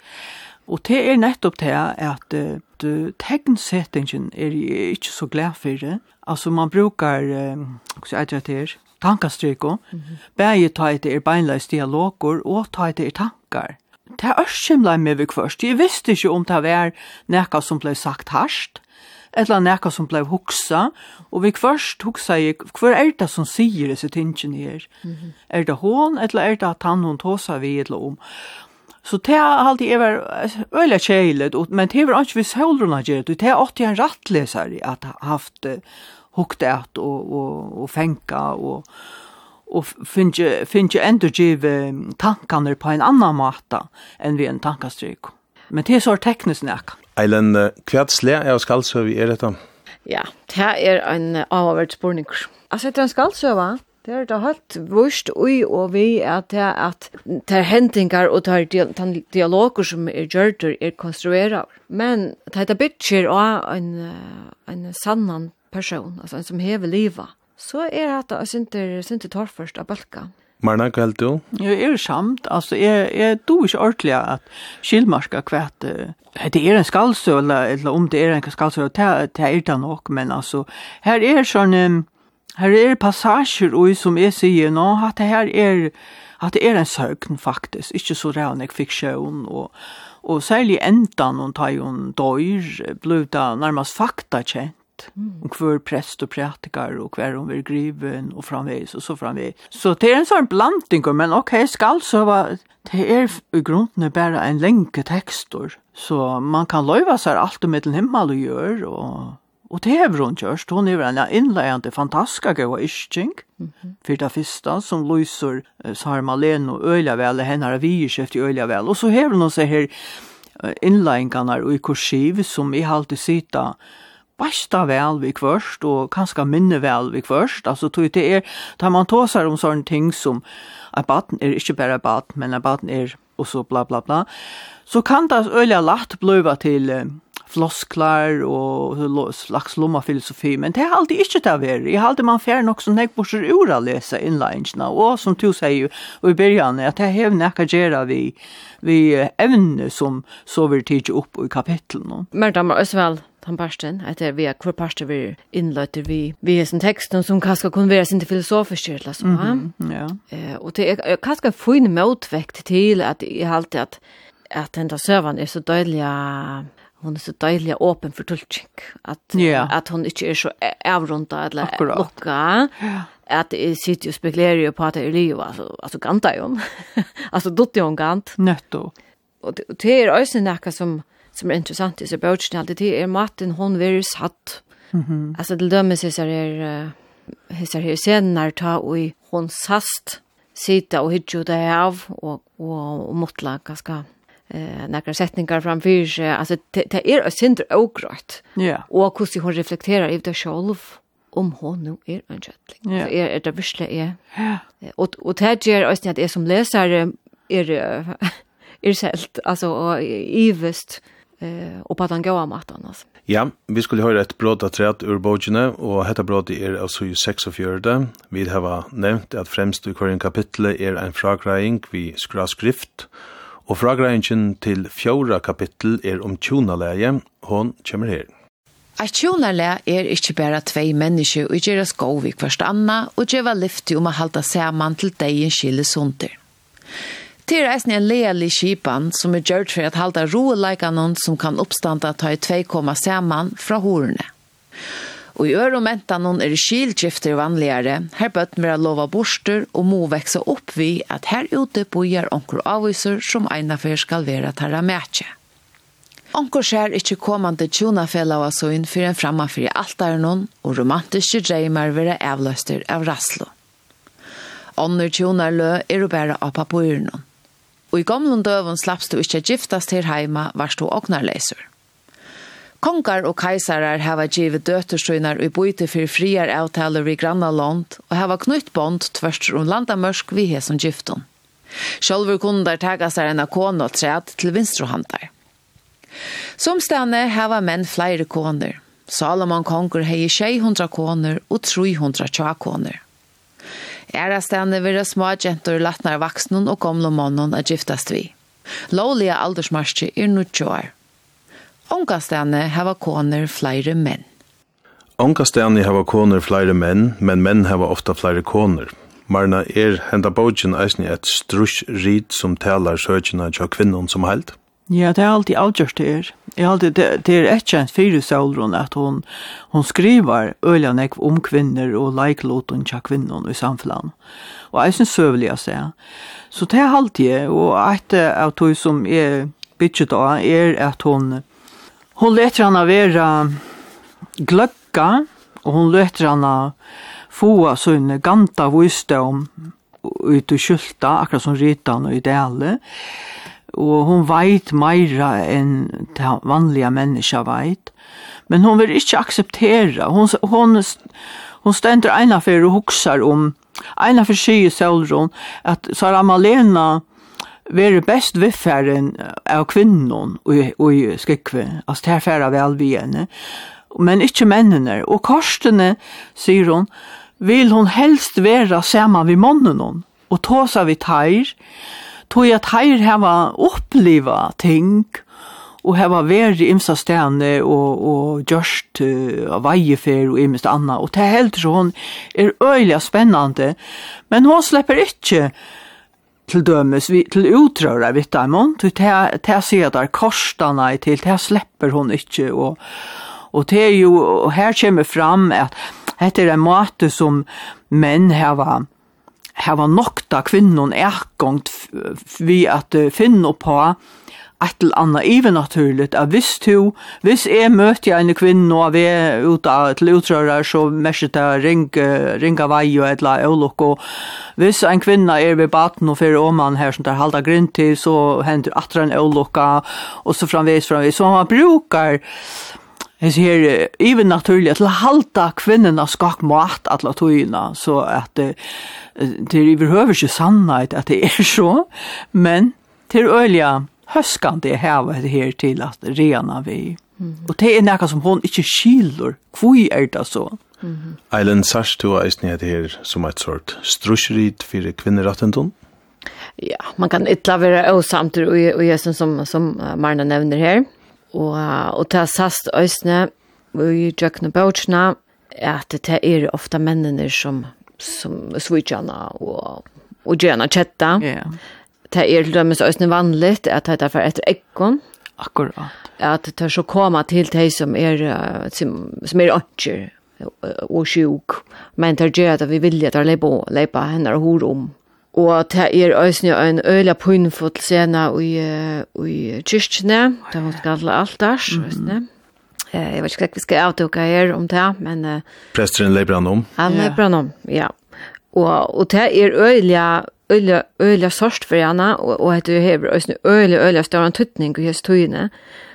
Og det er nettopp det at uh, tegnsettingen er ikke så glad for det. Altså man brukar, uh, hva er det her, tankastryko, mm -hmm. Begge tar et er beinleis dialoger og tar et er tankar. Det er ørskimla med vi først. Jeg visste ikke om det var nekka som ble sagt harsht, eller nekka som ble huksa, og vi først huksa jeg, hva er det som sier disse tingene her? Mm -hmm. Er det hon, eller er det at han hon tåsa vi, eller om? Så det har alltid vært øyelig kjeilet, men det har ikke vi sølrene gärdet, det har alltid en rattläsare at ha haft huktet og, og, og fänka og, og finner ikke enda giva tankene på en annan måte enn vi en tankastryk. Men det er så teknisk näck. Eilen, hva sle er skaldsøv i er dette? Ja, det er en avhåverd spurning. Altså, etter en skaldsøva, Det er det helt vurst ui og vi at det er at det er hendingar og det er dialoger som er gjørter er konstruerar. Men det er bitcher og en, en sannan person, altså en som hever livet. Så er det at jeg synes det er torrførst av bølka. Marna, hva helt du? Jo, er samt. Altså, jeg, jeg do ikke ordentlig at skilmarska kvæt det er en skaldsøla, eller om det er en skaldsøla, det er det nok, men altså, her er sånn, Um, Her er passasjer og som jeg sier nå, at det her er, at det er en søgn faktisk, ikke så rann jeg fikk sjøen, og, og særlig enda noen tar jo en døyr, ble det nærmest fakta kjent, om hver prest og prætikar, og hver hun vil griven, og framvis, og så framvis. Så det er en sånn blanding, men ok, skal så var, det er i grunden bare en lenke tekstor, så man kan løyva seg alt om et himmel og gjør, og Og det har hun gjort. hun er en innleggende fantastiska gøy isching, mm -hmm. for det første som lyser uh, Sara Malene og Øylavel, henne har vi kjøft i Øylavel, og så har hun også her uh, innleingene i kursiv som i halte sita bästa väl vi först och kanske minne väl vi först alltså tog det är er, tar man tåsar om sån ting som att barn är er inte bara barn men att barn är er, och så bla bla bla så kan det öliga lätt blöva till flosklar og slags lomma filosofi, men det er alltid ikke det veri. Jeg har alltid man fjern nok som nek borser ur å lese innleggene, og som du sier jo i byrjan, at det er nekka gjerra vi, vi evne som så vi tidsi opp i kapitlen. Men damer, også vel, han parsten, etter vi er hver parsten vi innløter vi, vi er som teksten som kanskje kunne være sin filosofisk eller så. Mm -hmm, ja. Eh, og det er kanskje fin motvekt til at jeg alltid at at den der søvann er så dødelig hon er så deilig öppen för tolkning att yeah. att hon inte är så avrunda eller locka att det sitter ju spekulerar på att det er liv alltså altså ganta ju alltså dotter hon gant. Netto. Och det är også näka som som är intressant i seg bøtjen, at det är maten hon vil satt. Mm -hmm. alltså det dömer sig så är her här senare ta och hon sast sitta och hitcha det av och och, och måttla ganske eh några sättningar framför sig alltså det är ett synd ogrott. Ja. Och hur hon reflekterar i det själv om hon nu är en jättling. Ja. Så är det visst är. Ja. Och och det ger oss att är som läsare är är selt alltså och ivest eh och på den goda maten alltså. Ja, vi skulle höra ett brott av träd ur bogene, och detta brott er altså i 46. Vi har nevnt at fremst i hver kapitel er en fragreying vi skra skrift, Og fragreingen til fjorda kapittel er om tjonalæge, hon kommer her. Eit tjonarle er ikkje bæra tvei menneske og gjerra skov i anna og gjerra lyfti om a halda saman til degen skille sunder. Det er eisen en kipan som er gjørt for at halda roeleikanon som kan oppstanda ta i tvei koma saman fra horene. Og i øre og mentanon er skilgifter vanligere, her bøtt mer lova borster og må vekse opp vi at her ute bojar onker avviser som einafer skal være tarra mætje. Onker skjer ikkje kommande tjonafella og asøyn for en er altaren og romantiske dreimer være avløster av raslo. Onner tjonarlø er å bære av papoyrnon. Og i gamlundøven slappst du ikke giftast her heima varst du åknarleiser. Kongar og kaisarar hava givet døtterstøynar og bøyte fyrir friar avtaler i grannalond og hava knytt bond tvørst rundt landamørsk vi hesson gyfton. Sjálfur kundar tega seg en akon og træt til vinstruhandar. Somstane hava menn flere koner. Salomon konger hei 600 koner og 300 tjakoner. Ærastane vira små gentor latnar vaksnun og gomle mannen a gyftast vi. Lovliga aldersmarsje er 90 år. Onkastene hava koner flere menn. Onkastene hava koner flere menn, men menn hava ofta flere koner. Marna er henda bogen eisni et strusch rit som talar søkina tja kvinnon som heilt. Ja, det er alltid avgjørst det er. Jeg alltid, det, det er et kjent fire saulron at hun, hun skriver ølanekv om kvinner og leikloten tja kvinnon i samfunnet. Og jeg synes søvelig å se. Så det er alltid, og et av tog som er bitchet av er at hun Hon leter han vera være gløkka, og hon leter han få sånne ganta om ut og kjulta, akkurat som rytan og ideale. Og hon veit meira enn det vanlige menneska veit. Men hon vil ikkje akseptera. Hon, hon, hon stender eina for og hoksar om, eina for sier Sølron, at Sara Malena, være best vifferen av kvinnen og i skikve, altså det er færre vel vi henne, men ikke mennene. Og korsene, sier hun, vil hun helst være sammen med mannen hun, og ta seg vi teir, tog at teir hava oppleva ting, og hava vært i imsa stene og, og gjørst uh, veiefer og imest anna, og det heldur hon er øyelig spennende, men hun slipper ikke til dømes vi, til utrøra vitt mon, til det sier der korsdana i til, det slipper hun ikke, og, og det er jo, og her kommer fram at dette er en måte som menn heva, heva nokta kvinnon ekgångt vi at finne på, et eller annet ivernaturligt. At hvis du, hvis jeg møter en kvinne og vi er ute til utrører, så merker det ring, ringe vei og et eller annet ulok. Og hvis en kvinne er ved baten og fyrir åman her som det er halda grunn til, så hender atra en ulok og så framvis framvis. Så man brukar Jeg sier, even naturlig, til å halda kvinnerne skakmat alle togene, så at det, det er overhøver ikke sannhet at det er så, men til øyelige høskande hava det her til at rena vi. Mm. Og det er nekka som hon ikke skiler. kvui er det så. Mm. Eilen Sars, du har eisne det her som et sort strusjerit for kvinneratendon? Ja, man kan ytla være åsamter og jøsen som, som Marna nevner her. Og, og ta sast øsne vi i Jøkne at det er ofta mennene som, som svitjana og, og gjerne kjetta. Ja. Yeah det er til dømes øyne vanligt at det er for etter ekkon. Akkurat. At det er så koma til de som er, som, som er ønsker og sjuk, men det gjør at vi vilja at det leipa, leipa henne og hore om. Og det er øyne en øyla punnfull sena i, i kyrkene, det er hun skal altars, mm -hmm. Eh, jag vet hva vi skal avtoka her om det, men... Presteren leipa han om. Han leipa han om, ja. Og, og det er øyelig øyla, øyla sørst for henne, og, og at du hever øyla, øyla, øyla større tøtning i hans tøyene,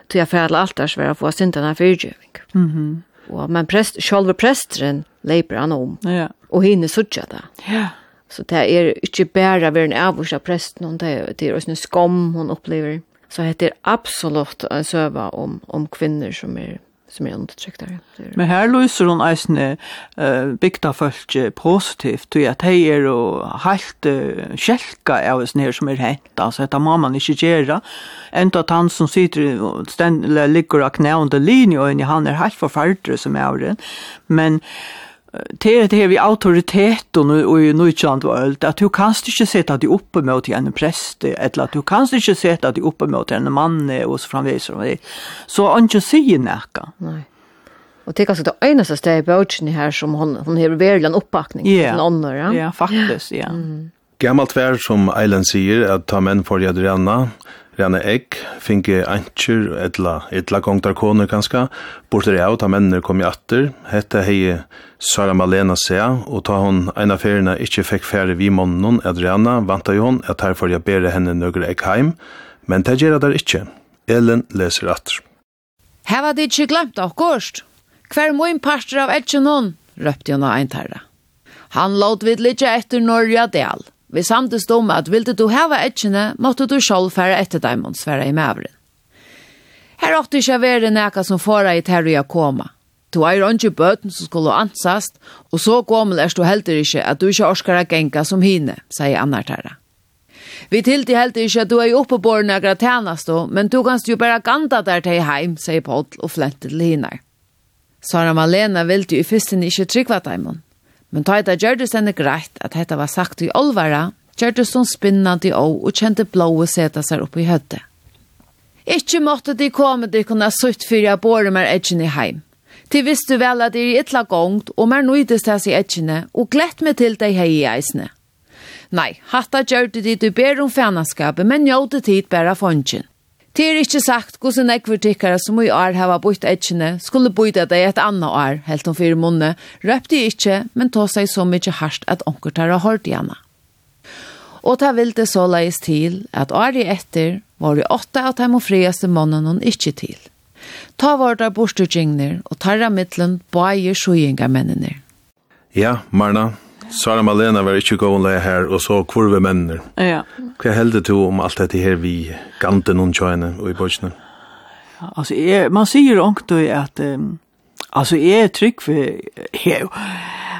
til jeg fredel alt der svære få syndene fyrtjøving. Mm -hmm. og, men prest, selv presteren leiper han om, ja. og henne sørger det. Ja. Så det er ikke bare ved en avvurs av presten, det det, det er også en skam hun opplever. Så det er absolutt en søve om, om kvinner som er som är undertryckta. Men här lyser hon eisne uh, bygda folk positivt till att hej är och helt uh, skälka av oss ner som är hett. Alltså detta må man inte göra. Ända att han som sitter och ständ, ligger och knä under linjen och han är helt förfärdig som är av den. Men det det vi autoritet og i nøytjant valt at du kanst ikke sette deg oppe mot en prest, eller at du kanst ikke sette deg oppe mot en mann og så framvis och det så inte se näka nej Och det er kanskje det eneste stedet i bøtjen her som hon, hon har vært en oppakning yeah. til noen ja? Ja, faktisk, ja. Mm. Gammalt vær som Eiland sier, at ta menn for Jadrianna, rene egg, finke antjer, etla, etla gongtar koner kanska, borter av, ta mennene kom i atter, hette hei Sara Malena Sea, og ta hon eina ferina ikkje fekk færre vi månnen, at rene vanta jo hon, at herfor jeg bere henne nøgre egg heim, men det gjerra der ikkje. Ellen leser atter. Her var det ikkje glemt av gårst. Hver moin parter av etkje noen, røpte hon av ein tarra. Han låt vid litt etter Norja del. Vi samtes om at vilde du hava etkjene, måtte du sjálf færa etter dem og sværa i mævren. Her åtte ikkje være neka som fåra i terri a koma. Du er ikke bøten som skulle ansast, og så gommel er du heldur ikkje at du ikkje orskar a genka som hine, sier annartæra. Vi tilti heldur ikkje at du er oppe på borna gra men du kanst jo bare ganda der til heim, sier Paul og flentet til hinar. Sara Malena vildi jo i fyrsten ikkje tryggva daimon. Men ta etta gjørdes henne greit at dette var sagt i olvara, gjørdes hun spinnande i å og kjente blåe seta seg opp i hødde. Ikke måtte de komme de kunne sutt fyrir jeg bor med edgen i heim. Til visste vel at de er ytla gongt og mer nøydes til seg edgene og glett meg til deg hei i eisene. Nei, hatta gjørte de du ber om fjernaskapet, men njøte tid bare fondjen. Det er ikke sagt hvordan ekver tikkere som i år har bort etkene, skulle boida det i et annet år, helt om fire måneder, røpte ikke, men tog seg så mye hardt at onker tar og hørt igjen. Og ta vil det så leis til at året etter var det åtta av dem og frieste månen hun ikke til. Ta var der bortstyrkjengner og tarra mittlen bæger sjøyengamennene. Ja, Marna, Sara Malena var ikke gående her, og så kurve mennene. Ja. Hva helder du om alt dette her vi gante noen kjøyene og i bøkene? Altså, jeg, man sier ordentlig at, um, altså, jeg er trygg for, jeg,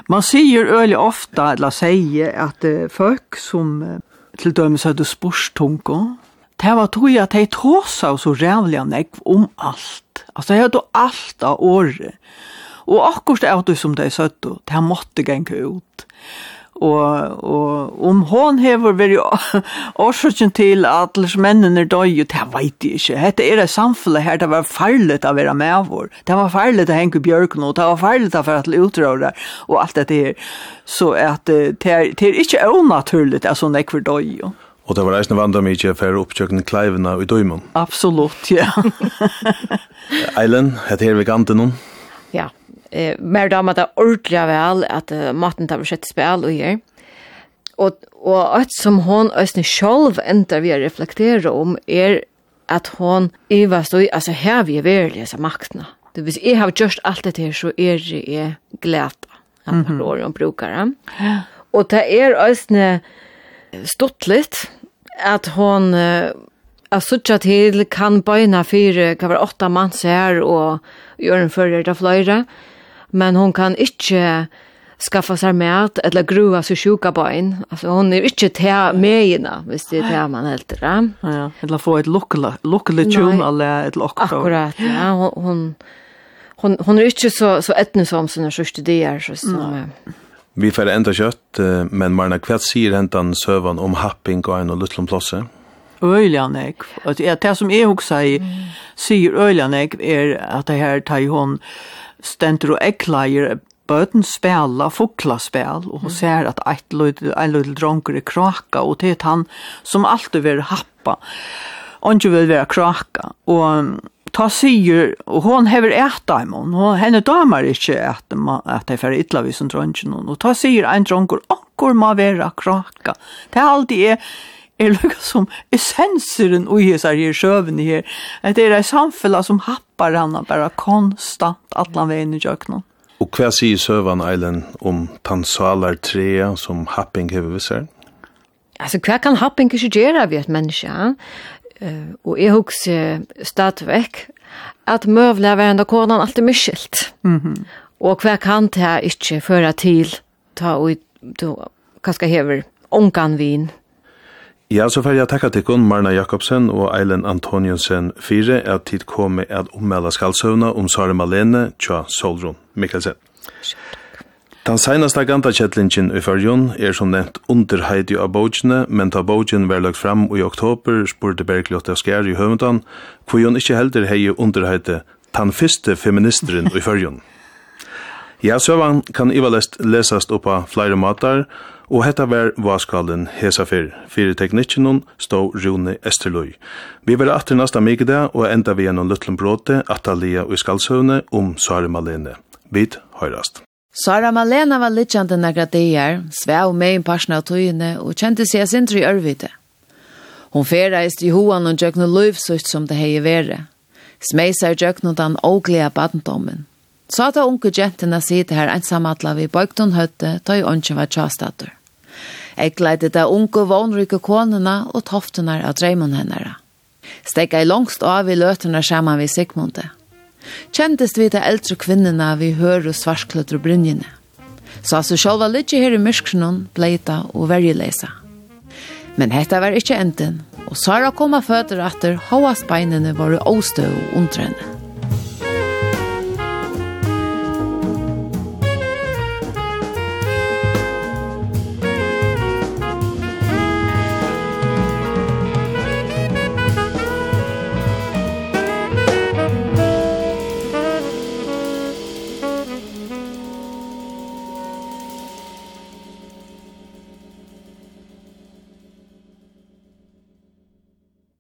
man sier øyelig ofte, eller sier, at uh, folk som uh, til dømes hadde spørstunga, det var tog at de tåsa så rævlig nekv om alt. Altså, de hadde alt av året. Og akkurat det er det som de søtte, det måtte gjenke ut. Og, og om hon hevur veri årsøkjen til at alles mennene døy, det veit jeg ikke. Hette er det samfunn her, det var farligt å være med vår. Det var farligt å henge bjørken, og det var farligt å være til utråder, og alt dette her. Så at, det, er, det er ikke unaturligt at sånn ekver døy. Og det var eisne vandra mykje for oppkjøkken kleivene i døymon. Absolutt, ja. Eilen, hette her vi gante noen. Ja eh mer damer det ordliga väl att uh, maten tar sett spel och ger. Och och att som hon ösn själv inte vi reflektera om är att hon Eva så alltså här vi är verkligen så maktna. Det vill säga jag har just allt det här så är det är glädje. Han mm -hmm. om brukaren. Ja. Och det är ösn stottligt att hon uh, Jag suttar till kan bøyna fyra, kan være åtta manns her, og gjør en fyrir da fløyre men hon kan inte skaffa sig mat eller gruva sig sjuka bein. Alltså hon är inte te mejna, visst det är man helt rätt. Ja. Eller få ett lokala lokala tjum eller ett lokka. Akkurat. Ja, hon hon hon, hon är inte så så etnosom som när sjuste det är så som. Vi får enda kött, men Marna hva sier hentan søvan om happing og en og lutlom plåse. Øylian. Det som jeg også sier, sier øylian jeg, er at det her tar hon stendur og eggleier bøten spela fuklaspel, og hun ser at eit løyde, ein løyde dronker er kraka, og det er han som alltid vil happa, og ikke vil være kraka. Og ta sier, og hon hever eta imon, og henne damer ikke at, at er for ytla vi som dronken, og ta sier ein dronker, onkur ma vera kraka. Det er alltid er, er lukka som essenseren og hesar her sjøvene her. Det er ei samfella som happar henne bara konstant atlan veien i jøkna. Og hva sier Søvan Eilen om tansalar trea som happing hever visser? Alltså hva kan happing ikke gjøre vi et menneske? Uh, og jeg husker stadigvæk at møvla veranda konan alltid myskilt. Mm -hmm. Og hva kan det ikke føre til ta og du kanskje hever onkan vin Ja, så får jeg takke til kun Marna Jakobsen og Eilen Antoniusen fire at tid komme at ommelde skaldsøvna om Sara Malene tja Solrun Mikkelsen. Den senaste gantakjettlingen i fyrjon er som nevnt under Heidi av bogene, men ta bogen var lagt fram i oktober spurte Bergljot Asker i Høvendan hvor hun ikke helder hei under Heidi den første feministeren i fyrjon. Ja, søvann kan ivalest lesast oppa flere matar, Og hetta var vaskallen hesa fyr. Fyrir teknikkinon stå Rune Esterløy. Vi var atter nasta mikida og enda vi gjennom Lutlum Bråte, Atalia og Skalshøvne om Sara Malene. Vid høyrast. Sara Malena var litjande nekra deir, svev med en parsna av tøyene og kjente seg sindri i ørvite. Hon ferreist i hoan og djøkne løyvsutt som det hei vere. Smeisar djøkne den åglige badendommen. Sata unge jentene sitte her ensamatla vi bøygtun høtte, tøy ongen var tjastatur. Jeg gleide det unge vånrykke konene og toftene av dreimen henne. Stekka jeg langst av i løtene sammen ved Sigmundet. Kjentest vi til eldre kvinnerne vi hører svarskløtter og brynjene. Så altså sjølva litt her i myskenen, bleita og verjelesa. Men hetta var ikkje enden, og Sara kom av føtter etter hovast beinene var åstøv og undrende.